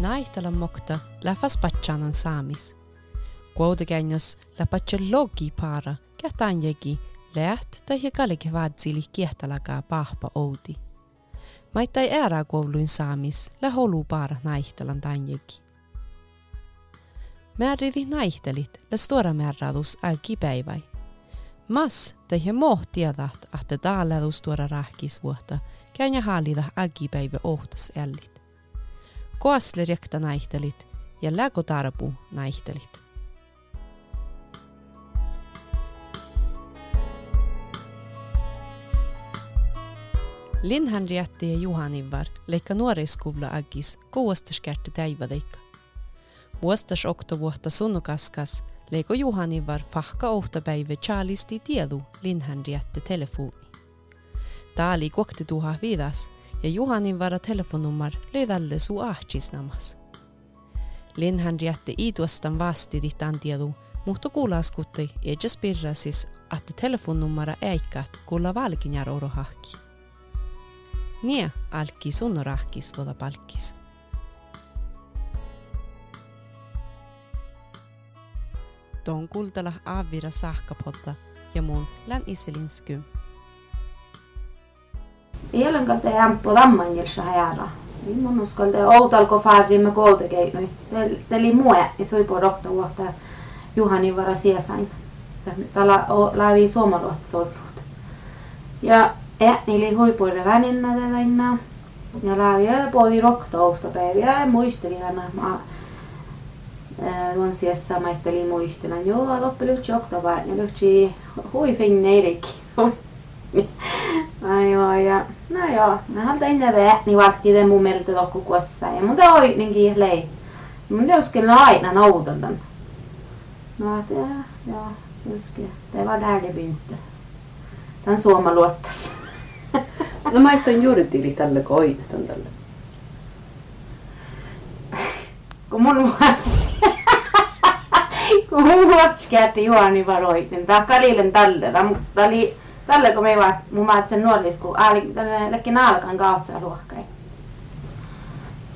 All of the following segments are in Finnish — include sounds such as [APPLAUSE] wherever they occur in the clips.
Naitala mokta läfas patsanan saamis. Kuotekäinnos läpatse logi para kähtanjegi läht tai kalike vaadsili kiehtalakaa pahpa outi. Maittai ära kouluin saamis lä holu para naihtalan tanjegi. Määridi naihtelit lä stora määrädus äkki päiväi. Mas tai moh tiedat, että täällä tuora rahkis vuotta, käyn hallita äkki päivä ohtas ällit. Koasle rekta naihtelit ja läko tarpu naihtelit. Linn Henriette ja Juhanivar leikka nuoriskoula agis kuuastaskerti täivadeikka. Vuostas oktovuotta sunnukaskas leiko Juhanivar fahka ohtapäivä Charlisti tiedu Linn Henriette telefoni. Tää oli kokti tuha vidas ja Juhanivara telefonnummer leidalle su ahtisnamas. Linn Henriette iituastan vasti dittan tiedu, mutta kuulaskutti edes spirrasis, että telefonnumera eikat kuulla valkinjar orohakki. Nie alkis unorahkis voda palkis. Tuon kultala avvira sahkapodda ja mun län. Ei ollenkaan te ämppo tammanjelsa häällä. Mun uskon, että outalko faarimme koultekeinoi. Te oli muu ja soi po dokta vuotta Juhani vara siesain. Tällä lävi suomaluot sollut. Ja niillä huipuille väninnä tätä Ja lävi poi rokta ohtopäiviä ja muisteli aina. Mä luonsiessa maittelin muistelen. Joo, loppu lyhtsä oktopäivä. Ja lyhtsä hui finneirikin. [LAUGHS] Ai joo, ja no joo, mä haluan ennen vää, niin valkki te mun mielestä tokku kuossa. Ja mun te oininkin lei. Mun te uskin aina noutan tän. No, te, joo, uskin. Te var där det bynte. Tän suoma luottas. [LAUGHS] no mä etän juuri tili tälle, kun oinestan tälle. kun mun muassa [LAUGHS] kun mun muassa käytti juoni varoitin. Tää kalilen tälle. Tää oli tälle kun me vaan mun maat sen nuorisku tälle lekin alkan kautta luokkai.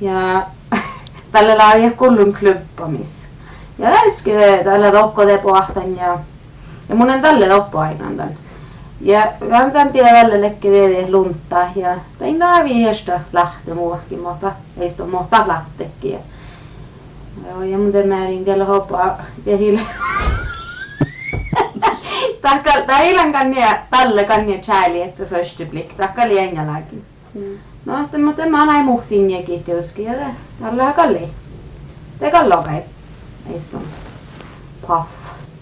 Ja [LAUGHS] tälle laaja kullun klubbamis. Ja äsken tälle tokko te pohtan ja ja munen tälle loppu aikaan tän. Ja rantan tiedä tälle lekki teede lunta ja tein naavi hestä lähtö muuhkin, mutta ei sitä muuta lähtekin. Joo, ja mun määrin tiellä hoppaa ja hiljaa. [LAUGHS] Tämä eilen kannia, tälle kannia chäli, että första blick. Tämä oli englannin. Mm. No, että mutta mä näin muhtiin ja kiitos. Ja tällä kalli. Te kallo kai. Ei sitä Puff.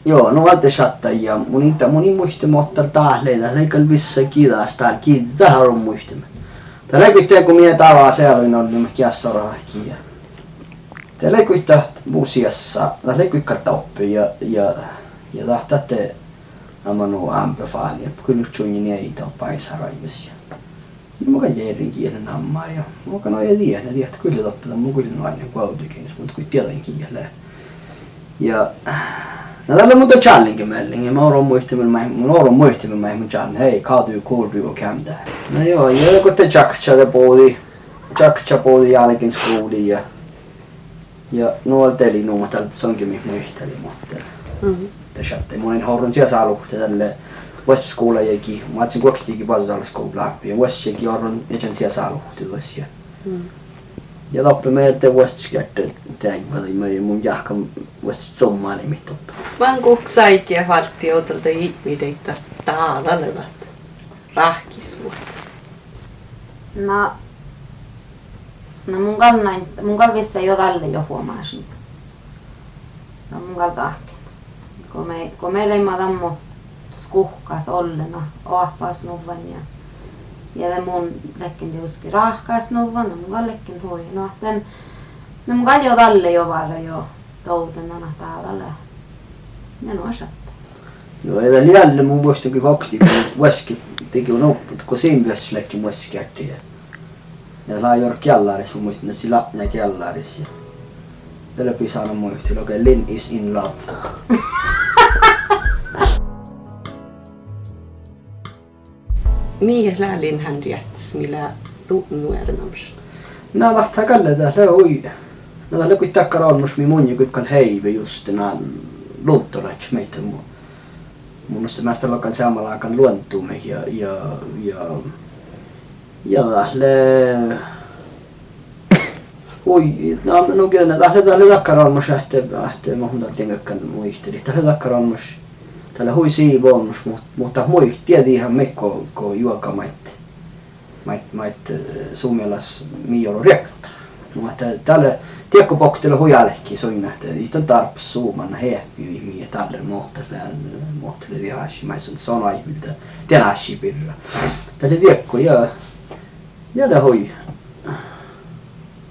Joo, no valta chattajia. Mun inte mun muista mutta taaleita. Leikal vissa kiitos täällä. Kiitos tähän on muistamme. Tällä kun kun minä tavaa se oli noin niin kiassa rahkia. Tällä kun musiassa, tällä kun oppi ja ja ja tahtatte amano anbefalia kyllä tjunin ei tao paisa raivisia. Mä kan järin kielen amma ja mä kan aja tiedä, että kyllä toppata mun kyllä noin kuautukin, mutta kun tiedän kielen. Ja No tällä muuta challenge melling. Mä oon muistamin mä mä oon muistamin mä mun chan hei kaatu kuuluu och kan. No joo, ja kun te jakcha de podi jakcha podi jälkeen skooli ja ja nuolteli nuo tältä sonkin mi muisteli mutta. Mhm tästä. Mä olin haurun siellä saaluhti tälle West School jäki. Mä atsin kuokkikin paljon skola. Ja West jäki haurun etän siellä saaluhti tuossa. Ja loppu me että West skärte tägvali me mun jahka West sommaali mitt upp. Man kuksaikia valtti otolta ihmideitä taadalevat. Rahkisvuot. No, no mun kalvissa ei ole tälle jo huomaasin. No mun kalta ahke kun me, kun me leimme tammo skuhkas ollena ahpas nuvan ja ja mun lekin tiuski rahkas nuvan mun kallekin hui no den no mun kaljo talle jo vara jo touten anna täällä ja no ja tällä jälle mun muistakin kakti, kun vaski teki on opput, kun siinä myös lekin vaski kätti. Ja, ja laa kellaris, mun muistin, että sillä ja kellaris. Ja vielä pisana muistin, okei, Lin is in love. [LAUGHS] Mie läälin hän jäts, millä nuornams. No lahta kalle tällä oi. No tällä kun takkar olmus mi mun kun heive just nää luntolats meitä muu. Mun mielestä mä sitä lokan samalla aikaan luontumme ja ja ja ja Oi, no, no kyllä, tällä tällä takkar olmus ähte, ähte, mä hundan tiengäkkän muisteli. Tällä takkar olmus, tällä hui siivoonmus, mutta mui tiedi ihan mekko, ko juoka mait, mait, mait suomelas miolo rekta. No, että tällä, tiekkopoktelu hujallekin soin nähtä, että on tarpeeksi suumanna heeppi miä tälle mohtelle, mohtelle tiedäsi, mä sanon sanoi, miltä tiedäsi pirra. Tälle tiekko ja, ja hui,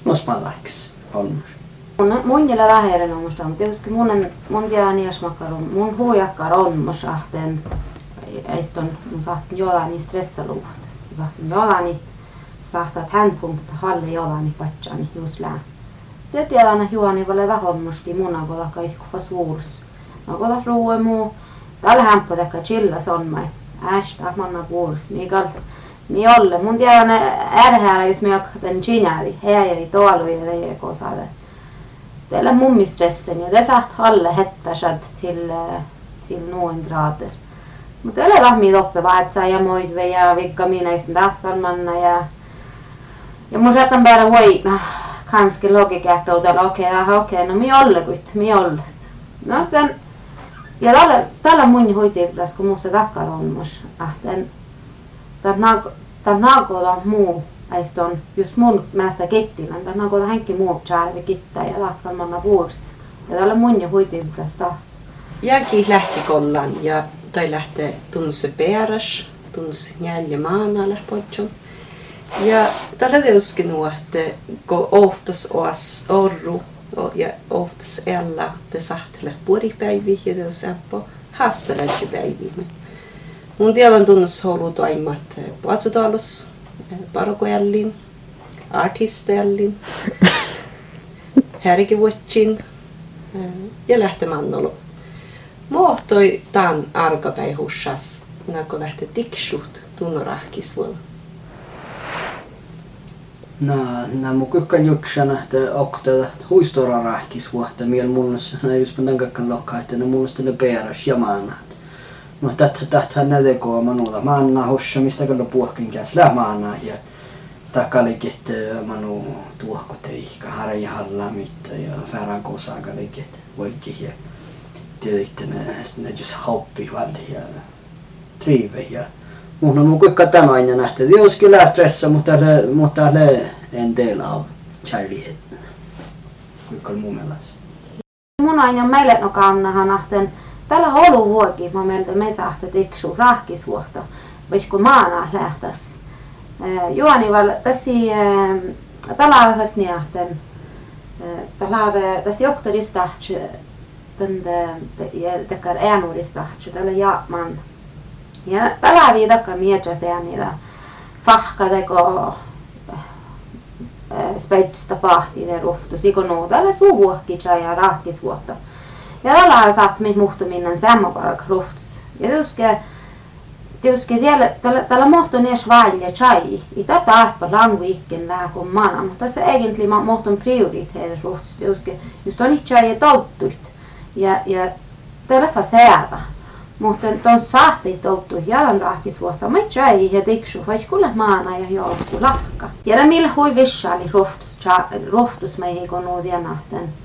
نص Mun jäljellä läheinen on musta, mutta joskin mun, mun jää niissä makaron, mun huijakkar on musta ahteen, eiston, mun sahtin jollain niin stressaluvat, mun sahtin jollain sahtat hän punkta halle jollain patsani juus lää. Te tiedän, että juoni vale vähon musti mun agolla kaikkuva suurs. Agolla ruuemuu, tällä hämpötäkkä chilla sonmai, ästä manna nagu puurs, niin kalta. Olle. Mun tiedän ärhäällä jos me akkaten chinäri. Häjäri tuolu ja reje kosade. Teillä mummi stressen ja det satt halle hettäsad till, till noen grader. Mutta älä lahmi loppe vaatsa ja moidve ja vikka minä isen manna ja ja mun saatan bara voina kanske logikertoudella okei, okay, okei, okay, no mi ollekut, mi ollet. No tän, ja tällä, tällä mun hoitivras, kun musta takkar on mus, ahten, tän nag, tän nagoda muu, äistä on just mun mästä kettilän, tän nagoda henki muu tjärvi kittää ja takkar manna vuors. Ja tällä mun hoitivras ta. Jäki lähti kollan ja toi lähtee tunse peräs, tunse jäljä maana lähpoitjon. Ja tällä teuskin että kun oftas oas orru ja oftas ella te sahtele puripäivi ja teus appo haasteläji Mun tiedän tunnes holu toimat Puatsotalus, Parokojallin, Artistellin, [LAUGHS] Härkivuotsin ja lähtemannolo. Mohtoi tämän arkapäihussas, kun lähti tiksut tunnorahkisvuonna na na mu kykkan juksana että okta huistora rahkis vuotta miel munnas na just pantan kakkan lokka että ne munnas tänne peeras ja maana no tätä tätä näde ko manulla maana hossa mistä kallo puhkin käs lä maana ja takalikit manu tuohko tei kahara ja halla mitta ja färan kosa kalikit voikin ja tietysti ne ne just hoppi valli ja trive ja Mun on kuinka tämä aina nähty. Jos kyllä stressa, mutta le, mutta le en del av kärlighet. Kuinka mun mielestä. Mun aina meille no kannahan nähten. tällä holu vuoki mä meiltä mesahta teksu rahkis huohta vaikka maana lähtäs. Juoni val täsi talavas niahten talave täs johtorista tende tekar äänurista tällä jaatman ja talavi takka mietsäs äänillä fahka teko spetsistä pahtinen ruhtus, ikon nuudelle suuhuokki ja rahkis vuotta. Tällä saat mit muhtuminen sammaparak ruhtus. Ja tuske Tietysti vielä, tällä, tällä mohto ne svalja chai, i tätä arpa langu ikken lää kun mana, mutta se egentlig ma mohton prioriteer ruhtus, tietysti just on chai touttuit. Ja, ja tällä fasäära. Mutta tuon sahti touttu jalan rahkisvuotta, mä tjäi ja tiksu, vai kuule maana ja joukku lahka. Ja det millä hui vissali rohtus, rohtus meihin kun nuodia nahten.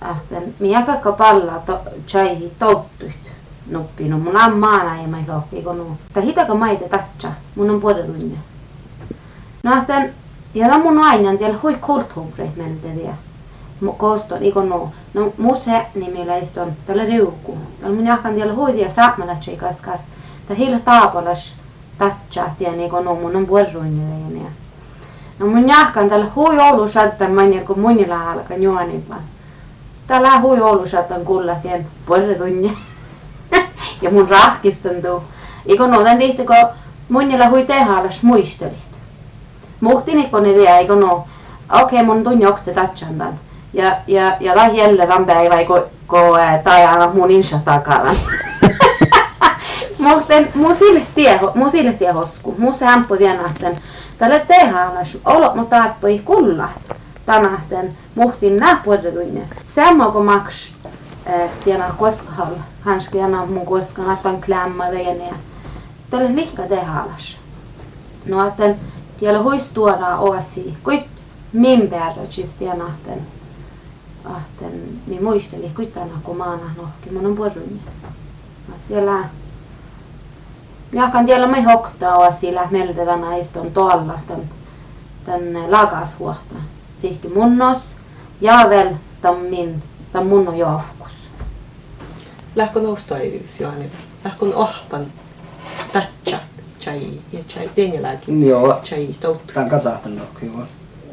Ahten, minä kakka palla to, tjäi touttuit nuppi, no mun on maana ja mä lohki kun nuu. Ta hitaka maite tatsa, mun on puolelunne. No ahten, ja mun aina tiellä hui kulthuukreit meiltä vielä. Koston ikon no no muse nimellä iston tällä riukku. Tällä minä kan tiellä hoidia saamalla tsekas kas ta hila taapalas tatcha tien ikon no mun on vuoroin ja ne no mun jahkan tällä hui olu satta manja kun munilla alka juoni tällä hui olu satta kulla tien vuoroin ja mun rahkistan tuu. Ikon tän tihti kun munilla hui tehalas muistelit. Muhtin ikon idea ikon no okei mun tunni okte tatchan tämän ja, ja, ja la jälle tämän päivän, kun, kun tajana mun insa takana. [LAUGHS] Mutta mun siltiä, mun siltiä hosku, mun se hämppu tienahten. Tälle tehdään olo, mutta taat poi kulla. tänahten muhtin näpuodetunne. Samma kuin maks tiena koskahal. Kanske tiena mun man klämmar det ja. Tälle lihka te halas. No atten tiellä huis tuoda oasi. Kuit min bärrötsis tienahten. Ahten mi muisteli kuitana kun maana nohki mun on porrunne. Tiellä Jakan tiellä me hoktaa oasi meltevänä iston tuolla tän, tän. Sihki munnos ja vel min tam munno joafkus. Lähkö noustoivis Johani? Lähkö ohpan tatcha chai ja chai tenjälläkin Joo. chai touttu. Tämän kasahtan no kyllä.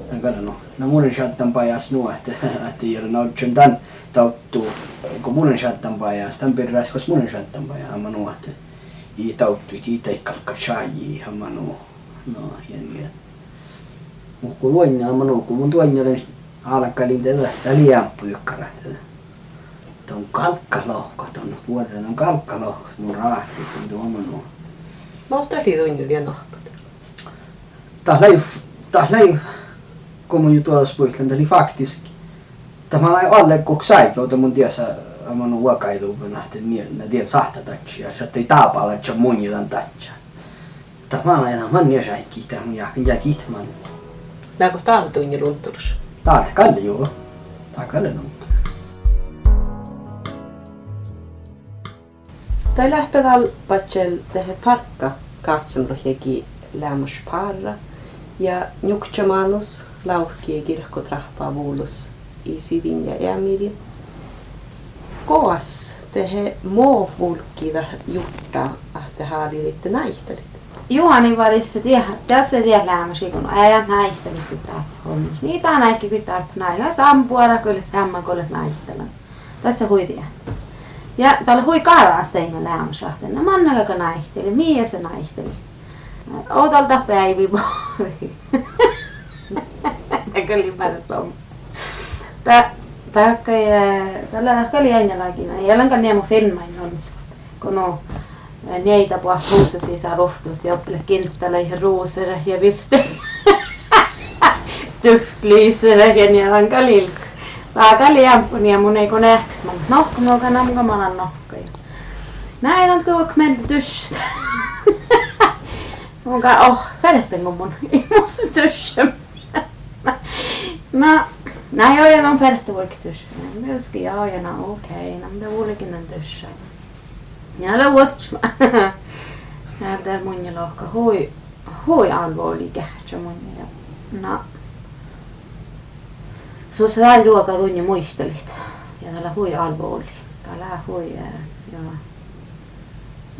Tämän kadan no. No mun chattan pajas nu että että ei ole noutsen tän tauttu. Kun mun chattan pajas tän peräs kos mun chattan pajas amma nu että i tauttu i teikkalka chai amma nu. No jen Mutta kun luin amma nu kun mun tuonjalen alkalin tätä täliämppu ykkara tätä. Tuon kalkkalohko tuon vuoden on kalkkalohko mun raahtis tuon nu. Mä ohtaisin tunnin vielä nohpat. Taas läi, taas läi, kun mun jutu alas puhutin, eli faktisk. Tämä on alle kok säikö, että mun tiesä, mä oon kun nähtiin, että tien sahta tatsia, ja että ei taapalla, että mun jotain tatsia. Tämä on aina, mä niin säikki, tämä mun jää, jää kiittämään. nagu Taaltunni lunturus. Taat Kallio, Taat Kalle luntur. Ta lähteväl patsel tehe farka kahtsamrohjegi lämmas parra ja njuktsamanus lauhkie kirkkotrahpaa vuulus isidin ja ämidin. Koas tehe muovulkida jutta, että haavi liitte näihtelit. Juhani varissa tiedä, tässä tiedä lämmäsi, kun äijät näihteli pitää hommus. Niitä on näikki pitää näin. Ja sampuara kyllä samman kollet näihtelen. Tässä hui tiedä. Ja täällä hui kaaraa steina lämmäsahten. No manna joka näihteli. Mie se näihteli. Outalta päivi voi. Tämä oli päällä som. Tää Taakka ja tällä ehkä oli ainakin. Ei ollenkaan niemu filmain on. Kun no neitä på huset sisä rohtus ja oppile kinttälä ja ruusere ja viste. [LAUGHS] Tyftlysere ja nialan kalil. Taaka liampun ja mun ei kun ehks. Mä nohku muoka namka malan nohka. Näin on kuvak mennyt tysset. [LAUGHS] Muka oh, fälletten kun mun imus tyssem. [LAUGHS] No, nej jag är någon färdig och tusch. Men ska jag göra okej, men det var liken en tusch. Eller wasp. Nähdään mun lohka. Hoi, hoi alvooli kähtsä mun ja. No. Sus tää luoka tunni muistelit. Ja täällä hoi alvooli. Täällä hoi ja.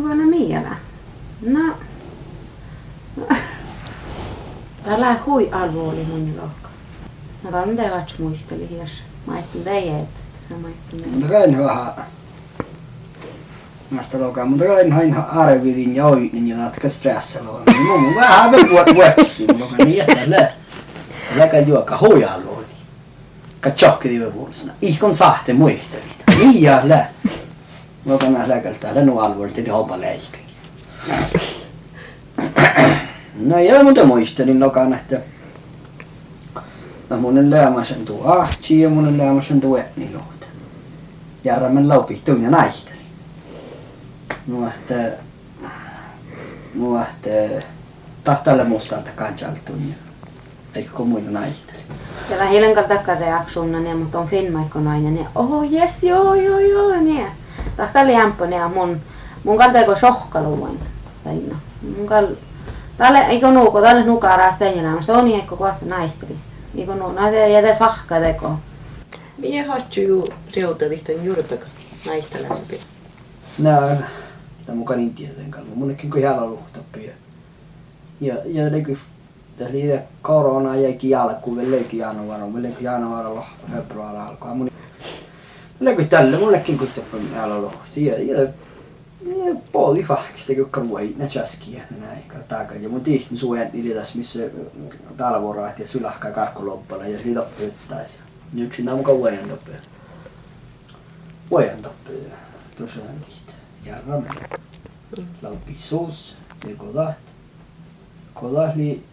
Vanha mielä. No. Täällä hoi alvooli mun lohka. No tää on teivät muisteli hias. Mä ajattelin teijät. Mä ajattelin teijät. No käyn vähän. Näistä lokaa, mutta käyn hain arvidin ja oinin ja natka stressalla on. Mun mun vähän vielä vuot vuotisti, mutta niin että lä. Läkä juoka huijalla oli. Katsokki viime vuosina. Ihkon sahte muistelit. Ja lä. Lokan nähdä läkältä lennu alvuorit eli homma läikä. No ja mutta muistelin lokan, että No mun läämäsen tuo ahti ja mun läämäsen tuo etni lohta. Järven laupi tunne No. No että... Tahtalle mustalta kansalta tunne. Eikö kun muilla näihteli. Ja vähilän kaltakka reaktionna ne, mutta on filmaikko nainen ja oh yes joo joo joo ne. Tahka liämpö ne mun mun kalta eikö sohkaluin. Taina. Mun kal Tälle eikö nuuko, tälle nukaraa steijänä, se on eikö kuasta naistelit. Eikö nuu, näitä jätä fahka teko. Mie hatsu ju reuta lihtan juurtaka näistä läpi. Tää mukaan niin tieteen kalma. Munnekin kun jäällä luhtappi. Ja, ja leiky... Tässä oli korona jäikin jalkuun, vielä leikin januari, vielä leikin januari, februari alkaa. Mun... Leiky tälle, mullekin kun jäällä luhti. Ja, ja, ja puoli fahkista, kun voi ne chaskiä näin. Taaka. Ja mun tihtin suojan ilitas, missä talvoraat ja sylahkaa karkkuloppala ja siitä oppyttäisi. Yksi nämä mukaan vuoden toppia. Vuoden toppia. Tuossa on tihti. Järra meni. Laupi suus ja kodat. Kodat li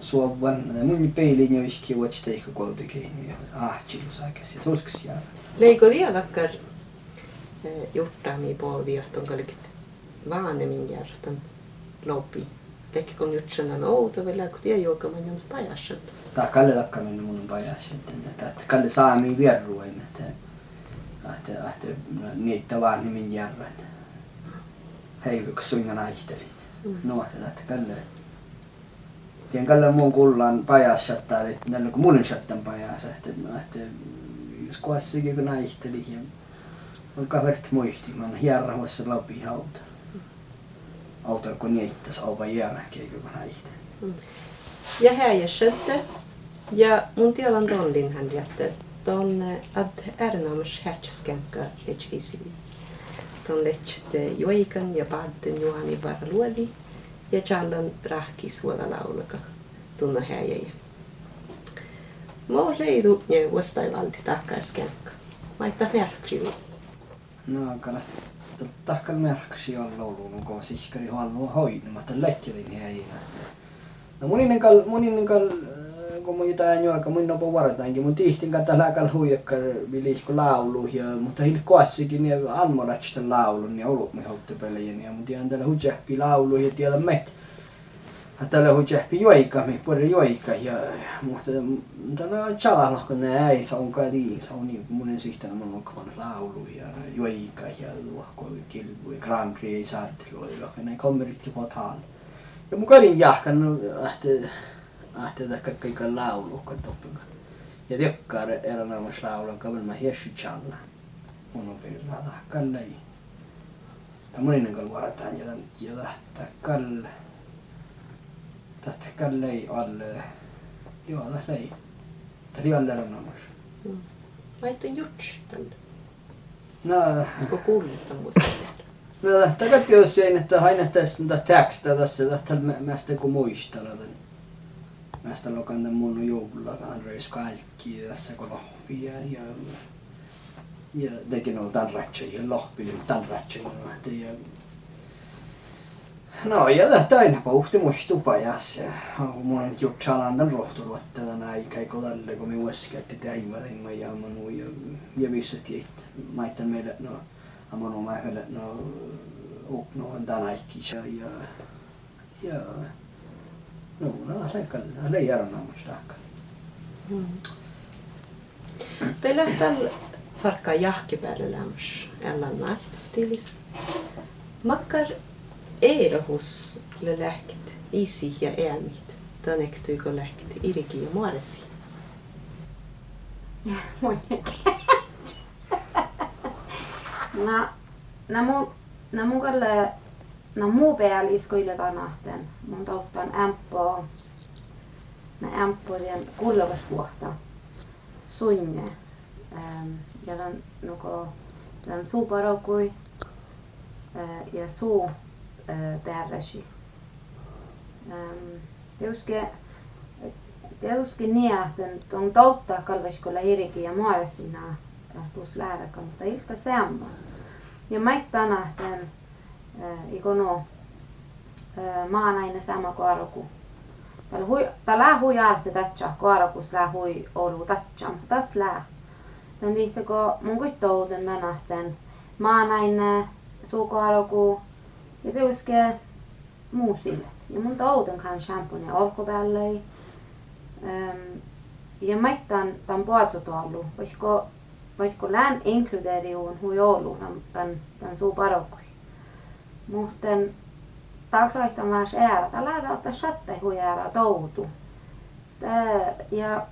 suovan, mun peilin jo iski vuotta teikko kuitenkin, niin ahtilu saakes ja tuskas jää. Leiko dialakkar juhtaami puolta tonkalikit vaanemin järjestän lopi. Lekkikon jutsanan outo vielä, kun tiedä juokaman on pajasat. Tää Kalle takkaminen mun on pajas, että että Kalle saami vierruin, että että että niitä vaan nimin järjestän. Aihtelit. No, että Kalle tien Kalle muun kullaan pajas sattaa, että näillä kun mun sattan pajas, että että jos kuassikin kun aihteli ja on kavert muisti, mä hierrahuassa lopi hauta. Auto, kun niittäis auva jälkeen, kun aihteli. Ja häjäsette. Ja mun tiedän tollin hän jätte. Ton att ärnamers härtskenka lechisi. Ton lechte joikan ja padden Juhani Varluoli ja challan rahki suola laulaka tunna häjäjä. Mo leidu ja vuostai valti takkaiskenka. Maita merkki. No, kala tahkal märksi on laulun, kun siskari halua hoidamatta läkkelin häijinä. No moninen kal, moninen kal, kun mun jotain juolka, mun nopo varataankin, mun tihtin kata lääkäl huijakkar vilihko laulu, ja, mutta hil koassikin ja anmolatsta laulun, ja ollut me houttopelejä, ja mun tiedän tällä hujahpi laulu, ja tiedän met. Tällä hujahpi joika, me puhuta joika, ja mutta tällä chalalla, kun ne ei saa onkaan niin, se on niin, mun sihtänä mun on kavan laulu, ja joika, ja luokko, kilpu, ja Grand Prix ei saattelu, ja ne kommer riktigt på tal. Ja mun kalin jahkan, että ahte da kaikka laulu kun toppuga. Ja tiekkaar eränaamassa laulu kavel mä hiessi challa. Mun on pirra da kallai. Ja moninen kal varataan ja tämän ja tahta kalle. Tahta kallei alle. Joo, da lei. Tari alle eränaamassa. Maita juts tällä. No, Kun kuulutta muista. no takat jos sein, että aina tässä tätä tekstiä tässä, että mä sitä kun muistella. Mästä lokan den mun joulullakaan reis kaikki tässä kun lohpia ja ja tekin on tämän ratsajan lohpille, tämän ratsajan ja No ja tästä aina muistu pajas ja mun on jutsalan tämän rohtulu, että tämän aika kun tälle kun me uskatti täivälin ja manu ja ja visset jäit maitten meille no amanu mä heille no tämän aikki ja ja ja no no läkkä läjärä namusta Te lähtee farkkaa jahkipäälle lämmäs älä nahtstilis. Makkar erohus le läkt isi ja elmit. Tänektyykö läkt iriki ja muoresi. [LAUGHS] [LAUGHS] Na, na mun, na mun kalle, när Moberg skulle vara natten, mun tauttan ämpoo, mä ämpoiden kullavusvuotta sunne. Ähm, ja tämän, nuko, tämän suuparokui äh, ja suu äh, tärresi. Ähm, teuske, teuske niähtän, on tautta kalveskulla hirikin ja maalisina äh, tuossa lääräkään, mutta ilta semmoinen. Ja mä tänähtän, äh, ikono äh, maanainen sama koaroku. Tällä hui, tällä hui arte tatsa koarokus lää hui olu tatsa, mutta tas lää. Tän liitteko mun kuittouden nanahten maanainen suukoaroku ja teuske muusillet. Ja mun touden kan shampoo ja olkopäällei. Um, ja maittan tämän puolsutuollu, voisiko voisiko län inkluderiun hui ollut tämän, tämän suu parokkui. Muuten lähdetään ottaa shatte hui äära toutu. Ja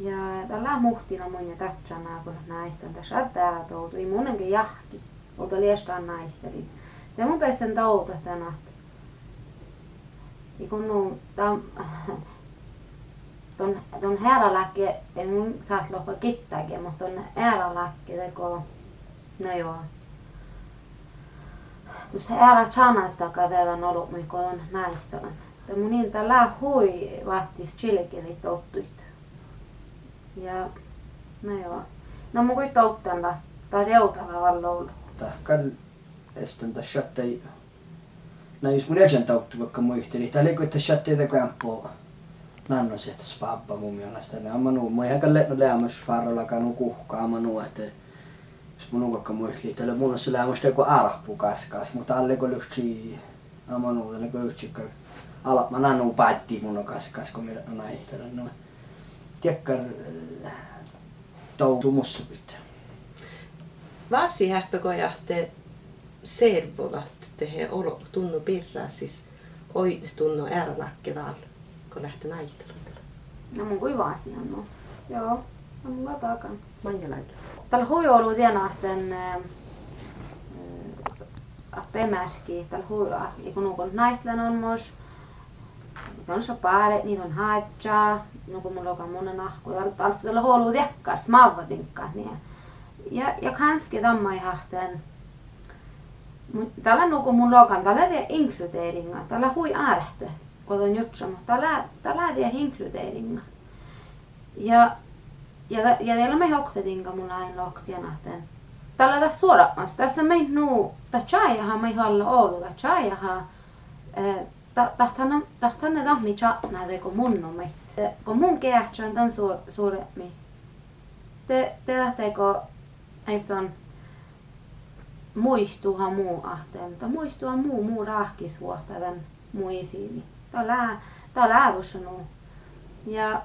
ja tällä muhtina mun ja tatsana kun näitä tätä shatte äära toutu. Ei munenkin jahki. Olta liestaan naisteli. Te mun pesen toutu tänä. Ja kun nu, tam, ton, ton hääralääkke, ei mun saat lohka kittääkin, mutta ton hääralääkke teko, no joo. Tuossa häärä chanasta kävevän ollut, mikä on näistävän. Ja mun niin tällä hui vaattis chilekeli tottuit. Ja, no joo. No mun kui touttanla, tai reutalla alla ollut. tahkal esten tässä ei No jos mun jäsen tauttu vaikka muisteli, tää liikuu, että sä teitä kämppoo nanno se, että spappa mun mielestä. Ne amma nuu, mä ihan kalle no lämmäs farralla kanu kuhkaa jos mun vaikka muisteli, että mun on se lämmästä joku arppu kaskas, mutta alle kun lyhtsi amma nuu, tälle kun lyhtsi ala, mä nannu päätti mun on kaskas, kun minä on aihtella. No, tiekkar toutu mussa pitää. Vasi häppökojahte servovat tehe olo tunnu pirraa siis oi tunnu ääralakke val kun lähtee naihtelun. No mun kuiva asia no. Joo, no mun katakan. Manjalainen. Tällä hui ollut tiena, että apemärki, tällä hui, kun nukon on niitä on sopare, niitä on haitsaa, no kun mulla on monen ahku, tällä tällä hui ollut tiekkas, maavatinkka, niin. Ja, ja kanske tamma i hahten, tällä nuku mun lokan, tällä vie inkluderinga, tällä hui ärhte, kun on jutsa, mutta tällä, tällä vie inkluderinga. Ja, ja, ja vielä me hoktetinka mun aina loktiana, että tällä tässä suoramassa, tässä me nu, ta chajaha me halla olu, ta chajaha, tahtan ne tahmi de kun mun on me, kun mun kehtsä on tämän suuremmin. Te, te lähteekö, eistä on muistuha muu ahteen, tai muistua muu muu rahkisuohta tämän muu isiini. Läävus on Ja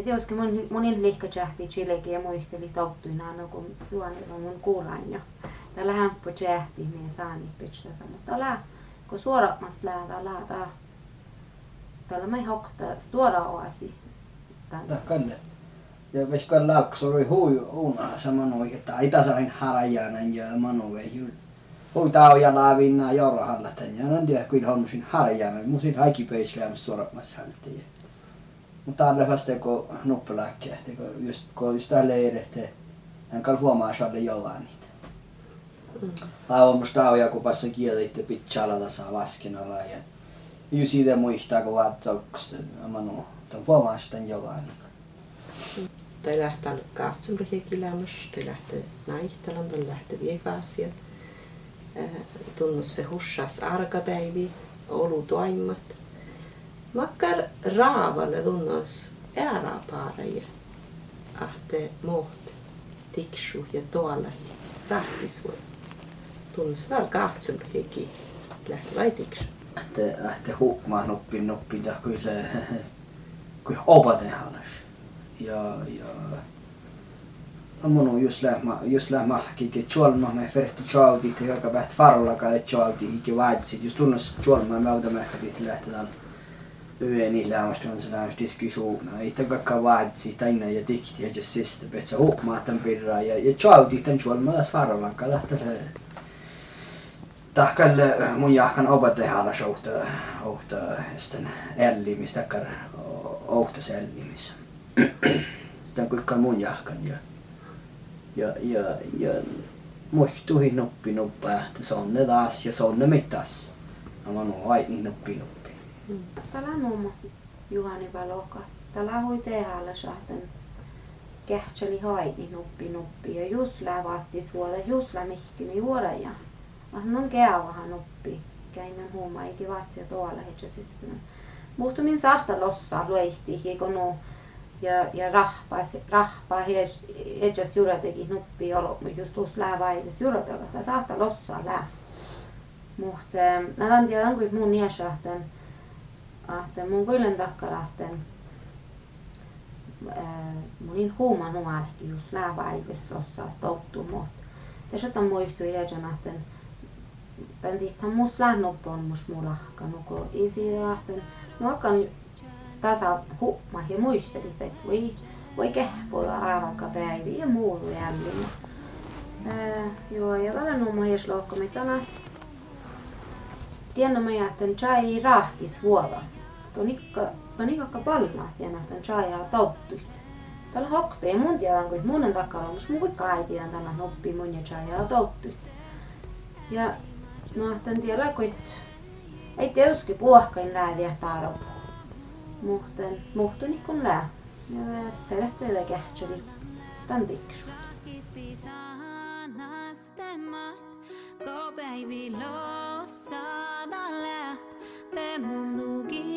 et joskin mun, monin lihka tjähti chilekin ja muisteli touttuina, no kun juonilla mun kuulain jo. Täällä hämppu tjähti, niin saani pitstä mutta täällä, kun suorammas läävä läävä, täällä mä hokta stora oasi. Kalle. Ja ves kan laaksoroi hui uuna samanoi, että itasarin harajanan ja manove jul. Hui tao ja laavinna jorahalla tän ja tiedä kuin hommusin harajanan, musin haiki peiskäämässä suorammas häntä. Mutta alle vasta kun nuppelääkkiä, kun just kun just täällä leirehte, hän kan huomaa saalle jollain niitä. Mm. Lauamus tauja kun passa kieli, että pitää alata saa lasken ala ja ju siitä muistaa kun vatsaukset, manu, tämän huomaa sitten jollain. Tai lähtee kahtsamrikin kilämys, tai lähtee naihtalan, tai lähtee vievaasiat. Tunnus se hussas arkapäivi, olu vakar rāvana runās ērā pārējie. Ah, te moht, tikšu ja tuolahi, rahtis voi. Tunnes nar kahtsen heki, lähti vai tikšu. Ahte, ahte hukmaa nuppi nuppida kyllä, kui [LAUGHS] opaten halas. Ja, ja monu just lähma, just lähma, kike tjolma me ferti tjoldi, te joka päät farlaga tjoldi, kike vaadisi, just tunnes tjolma me autamme, kike lähti tänne. Tällä yöniläämästä on sellainen diskussion. Ei kakka vaadsi tänne ja tikti ja että se huomaatan pirraa ja ja chauti tän suolma tässä varallanka lähtee. Tahkalle mun jahkan opettajalla souhta ohta sitten ellimis takkar ohta sellimis. Tän kuinka mun jahkan ja ja ja ja muistuhi nuppi nuppaa, että se on ne taas ja se on ne mitas. Mä oon aina nuppi nuppi. Tällä mummo Juhani Valoka. Tällä hui tehällä sahten kähtseli haini nuppi nuppi ja just lävatti suoda just lämihkimi juoda ja hän on käyvähän nuppi. Käinen huuma eikä vatsia tuolla hetkä sitten. Muhtumin sahta lossa luehti no ja ja rahpas rahpa hedjas juuretekin nuppi olo just lävä eikä juuretella. Tämä sahta lossa lää. Mutta mä tiedän kuin mun niesahten että mun kylän takkarahten munin huuman nuarki just lääväivis rossas touttu mot. Tässä on muistu jäjän ahten tän tihtan mus lähnoppon mus isi ahten nuokan tasa huuma ja muistelis et voi voi kehpoa aavakka päivi ja muulu jällin. Joo, ja tällä numma jes lohko, mitä tiedän että chai rahkis vuoda tonikka tonikka palma tiedän että chai ja tauttuit. Tällä hokte ja mun tiedän kuin munen takalla on mun kuin kaipian tällä noppi mun ja chai ja tauttuit. Ja no tän tiedä kuin ei teuski puohkain lääviä saada. Muhten muhtuni kun lää. Ja ferehtele kähtseli tän tiksut. Go baby lossa dalle mundo queda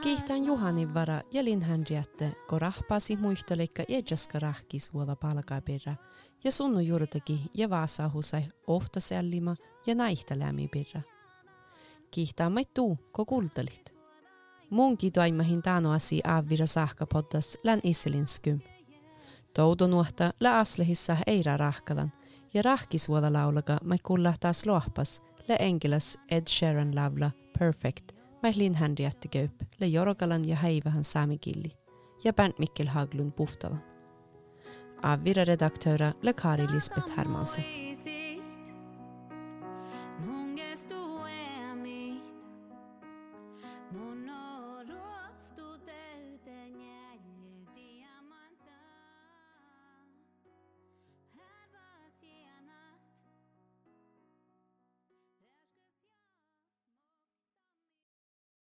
Mun kiihtään Juhanin vara ja Lin Henriette, kun rahpasi muisteleikka ejaska rahkis vuola palkaperä ja sunnu juurtaki ja vaasahusai ofta sellima ja naihtalämi perä. Kiihtää mai tuu, ko kultelit. Munkin toimahin tanoasi aavira sahkapoddas län iselinsky. Toudo nuohta lä aslehissa eira rahkalan ja rahkisvuoda laulaga mai kullahtaas lohpas lä enkelas Ed Sheeran lavla Perfect – Mä lin Henriette Kaup, le Jorogalan ja Häivähän saamikilli, ja Bernt Mikkel Haglund Puhtalan. Avvira redaktöra le Kari Lisbeth Hermansen.